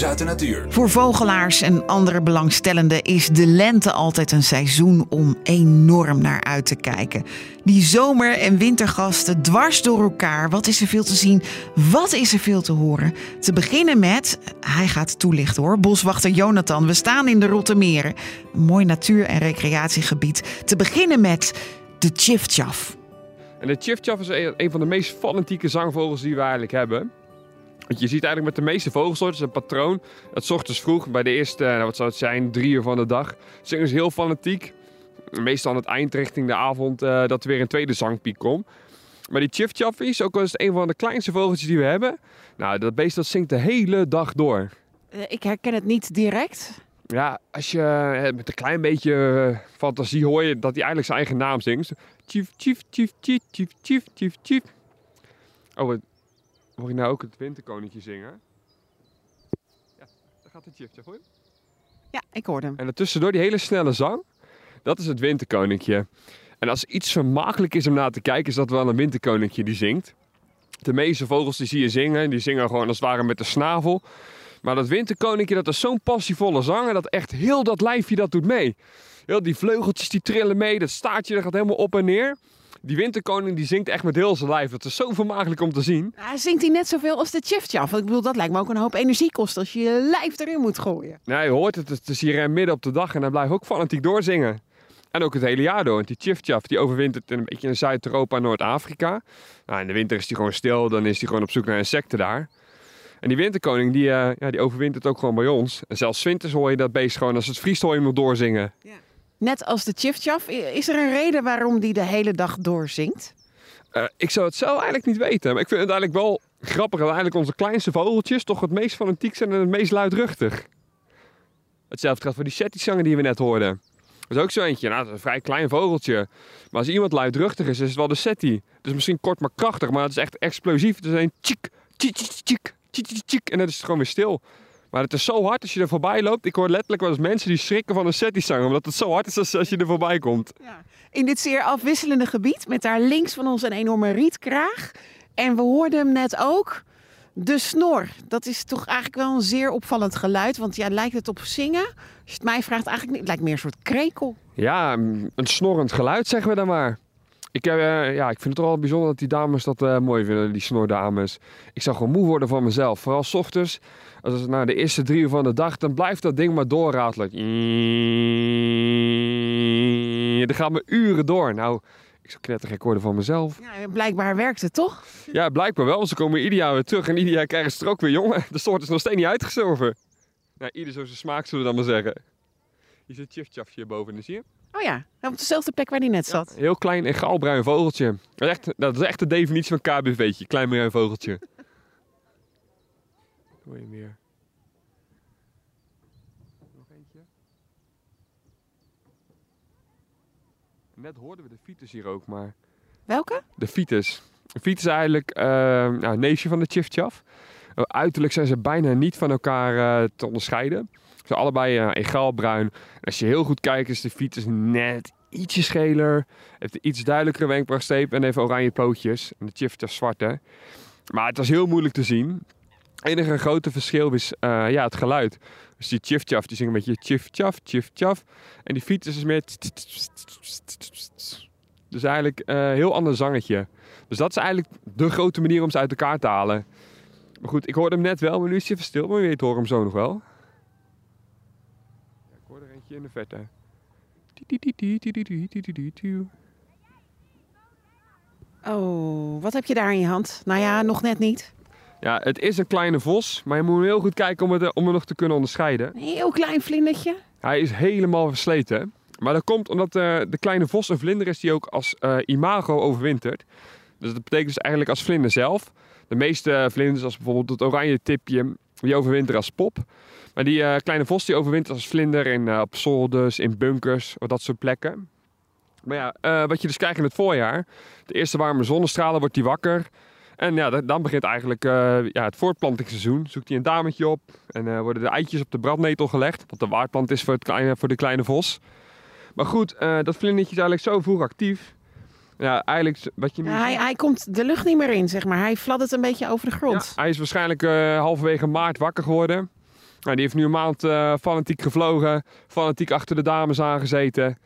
nieuws uit de natuur. Voor vogelaars en andere belangstellenden is de lente altijd een seizoen om enorm naar uit te kijken. Die zomer- en wintergasten dwars door elkaar. Wat is er veel te zien? Wat is er veel te horen? Te beginnen met, hij gaat toelichten hoor, boswachter Jonathan. We staan in de Rottermeren, een mooi natuur- en recreatiegebied. Te beginnen met de Chifchaf. En de chifchaf is een een van de meest fanatieke zangvogels die we eigenlijk hebben. Want je ziet eigenlijk met de meeste vogelsoorten een patroon. Dat 's ochtends vroeg, bij de eerste, nou, wat zou het zijn, drie uur van de dag, zingen ze heel fanatiek. Meestal aan het eind richting de avond eh, dat er weer een tweede zangpiek komt. Maar die chifchaf is ook wel eens een van de kleinste vogeltjes die we hebben. Nou, dat beest dat zingt de hele dag door. Eh, Ik herken het niet direct. Ja, als je eh, met een klein beetje eh, fantasie hoor je dat hij eigenlijk zijn eigen naam zingt. Chief, chief, chief, chief, chief, chief, chief, chief. Oh, wat- hoor je nou ook het winterkoninkje zingen? Ja, daar gaat de chief, hoor je? Ja, ik hoorde hem. En daartussendoor die hele snelle zang, dat is het winterkoninkje. En als iets vermakelijk is om naar te kijken, is dat wel een winterkoninkje die zingt. De meeste vogels die zie je zingen, die zingen gewoon als het ware met de snavel. Maar dat winterkoninkje, dat is zo'n passievolle zanger, dat echt heel dat lijfje dat doet mee. Heel die vleugeltjes die trillen mee, dat staartje dat gaat helemaal op en neer. Die winterkoning die zingt echt met heel zijn lijf. Dat is zo vermakelijk om te zien. Ja, zingt hij net zoveel als de Chifchaf? Ik bedoel, dat lijkt me ook een hoop energie kost als je je lijf erin moet gooien. Nou, je hoort het, het is hier eh, midden op de dag en hij blijft ook fanatiek doorzingen. En ook het hele jaar door. Want die chifchaf die overwintert een beetje in Zuid-Europa en Noord-Afrika. Nou, in de winter is hij gewoon stil, dan is hij gewoon op zoek naar insecten daar. En die winterkoning die, eh, ja, die overwintert ook gewoon bij ons. En zelfs winters hoor je dat beest gewoon, als het vriest hoor je hem nog doorzingen. Net als de Chifchaf, is er een reden waarom die de hele dag doorzingt? Eh, ik zou het zelf eigenlijk niet weten. Maar ik vind het eigenlijk wel grappig dat eigenlijk onze kleinste vogeltjes toch het meest fanatiek zijn en het meest luidruchtig. Hetzelfde geldt voor die settizanger die we net hoorden. Dat is ook zo eentje. Nou, dat is een vrij klein vogeltje. Maar als iemand luidruchtig is, is het wel de settie. Het is misschien kort maar krachtig, maar het is echt explosief. Het is een tjik, tjik, tjik, tjik, tjik. En dan is het gewoon weer stil. Maar het is zo hard als je er voorbij loopt. Ik hoor letterlijk wel eens mensen die schrikken van een settizanger. Omdat het zo hard is als, als je er voorbij komt. Ja. In dit zeer afwisselende gebied, met daar links van ons een enorme rietkraag. En we hoorden hem net ook, de snor. Dat is toch eigenlijk wel een zeer opvallend geluid. Want ja, lijkt het op zingen? Als je het mij vraagt, eigenlijk niet. Het lijkt meer een soort krekel. Ja, een snorrend geluid zeggen we dan maar. Ik, eh, ja, ik vind het toch wel bijzonder dat die dames dat eh, mooi vinden, die snordames. Ik zou gewoon moe worden van mezelf. Vooral 's ochtends, als het na de eerste drie uur van de dag, dan blijft dat ding maar doorratelen. Dan gaat me uren door. Nou, ik zou knettergek worden van mezelf. Ja, blijkbaar werkt het toch? Ja, blijkbaar wel. Ze komen ieder jaar weer terug en ieder jaar krijgen ze er ook weer jongen. De soort is nog steeds niet uitgestorven. Nou, ieder zo zijn smaak, zullen we dan maar zeggen. Hier zit Chifchafje hierboven, dus zie je? Oh ja, op dezelfde plek waar hij net zat. Heel klein en gaalbruin vogeltje. Dat is echt, dat is echt de definitie van KBV'tje. Klein bruin vogeltje. Hoor je meer? Nog eentje. Net hoorden we de fiets hier ook, maar... Welke? De fiets. De fiets is eigenlijk eh, nou, een neefje van de chifchaf. Uh, uiterlijk zijn ze bijna niet van elkaar eh, te onderscheiden. Ze allebei eh, egaal bruin. En als je heel goed kijkt is de fiets net ietsje scheler. Heeft iets duidelijkere wenkbrauwstreep en heeft oranje pootjes. En de chifchaf zwart hè. Maar het was heel moeilijk te zien. Het enige grote verschil is eh, ja, het geluid. Dus die chifchaf die zingt een beetje chifchaf, chifchaf. En die fiets is meer... Dus eigenlijk een heel ander zangetje. Dus dat is eigenlijk de grote manier om ze uit elkaar te halen. Maar goed, ik hoorde hem net wel, maar nu is hij even stil. Maar je weet, hoor hem zo nog wel. Hoor er eentje in de verte. Oh, wat heb je daar in je hand? Nou ja, nog net niet. Ja, het is een kleine vos, maar je moet heel goed kijken om, het, eh, om hem nog te kunnen onderscheiden. Een heel klein vlindertje. Hij is helemaal versleten. Maar dat komt omdat eh, de kleine vos een vlinder is die ook als eh, imago overwintert. Dus dat betekent dus eigenlijk als vlinder zelf. De meeste vlinders, als bijvoorbeeld het oranje tipje, die overwinteren als pop. Maar die eh, kleine vos die overwintert als vlinder in, eh, op zolders, in bunkers, of dat soort plekken. Maar ja, eh, wat je dus krijgt in het voorjaar. De eerste warme zonnestralen wordt hij wakker. En ja, da- dan begint eigenlijk ja, het voortplantingsseizoen. Zoekt hij een dametje op en worden de eitjes op de brandnetel gelegd. Wat de waardplant is voor, het kleine, voor de kleine vos. Maar goed, dat vlindertje is eigenlijk zo vroeg actief. Ja, eigenlijk wat je nu hij, hij komt de lucht niet meer in, zeg maar. Hij fladdert een beetje over de grond. Ja, hij is waarschijnlijk eh, halverwege maart wakker geworden. Nou, die heeft nu een maand uh, fanatiek gevlogen, fanatiek achter de dames aangezeten.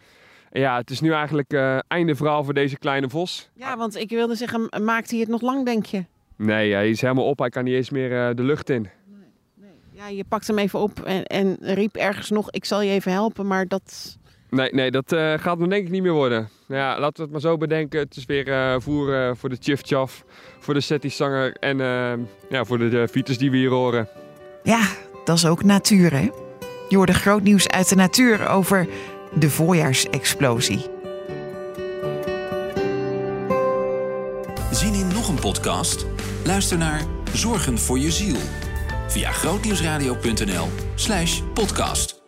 En ja, het is nu eigenlijk uh, einde verhaal voor deze kleine vos. Ja, want ik wilde zeggen, maakt hij het nog lang, denk je? Nee, hij is helemaal op. Hij kan niet eens meer de lucht in. Nee, nee. Ja, je pakt hem even op en, en, riep ergens nog, ik zal je even helpen, maar dat... Nee, nee dat uh, gaat hem denk ik niet meer worden. Nou ja, laten we het maar zo bedenken. Het is weer uh, voer voor de Chif voor de Setti-zanger en ja, voor de, de fietsers die we hier horen. Ja, dat is ook natuur, hè? Je hoorde groot nieuws uit de natuur over de voorjaarsexplosie. Zien in nog een podcast? Luister naar Zorgen voor je ziel via grootnieuwsradio.nl/podcast.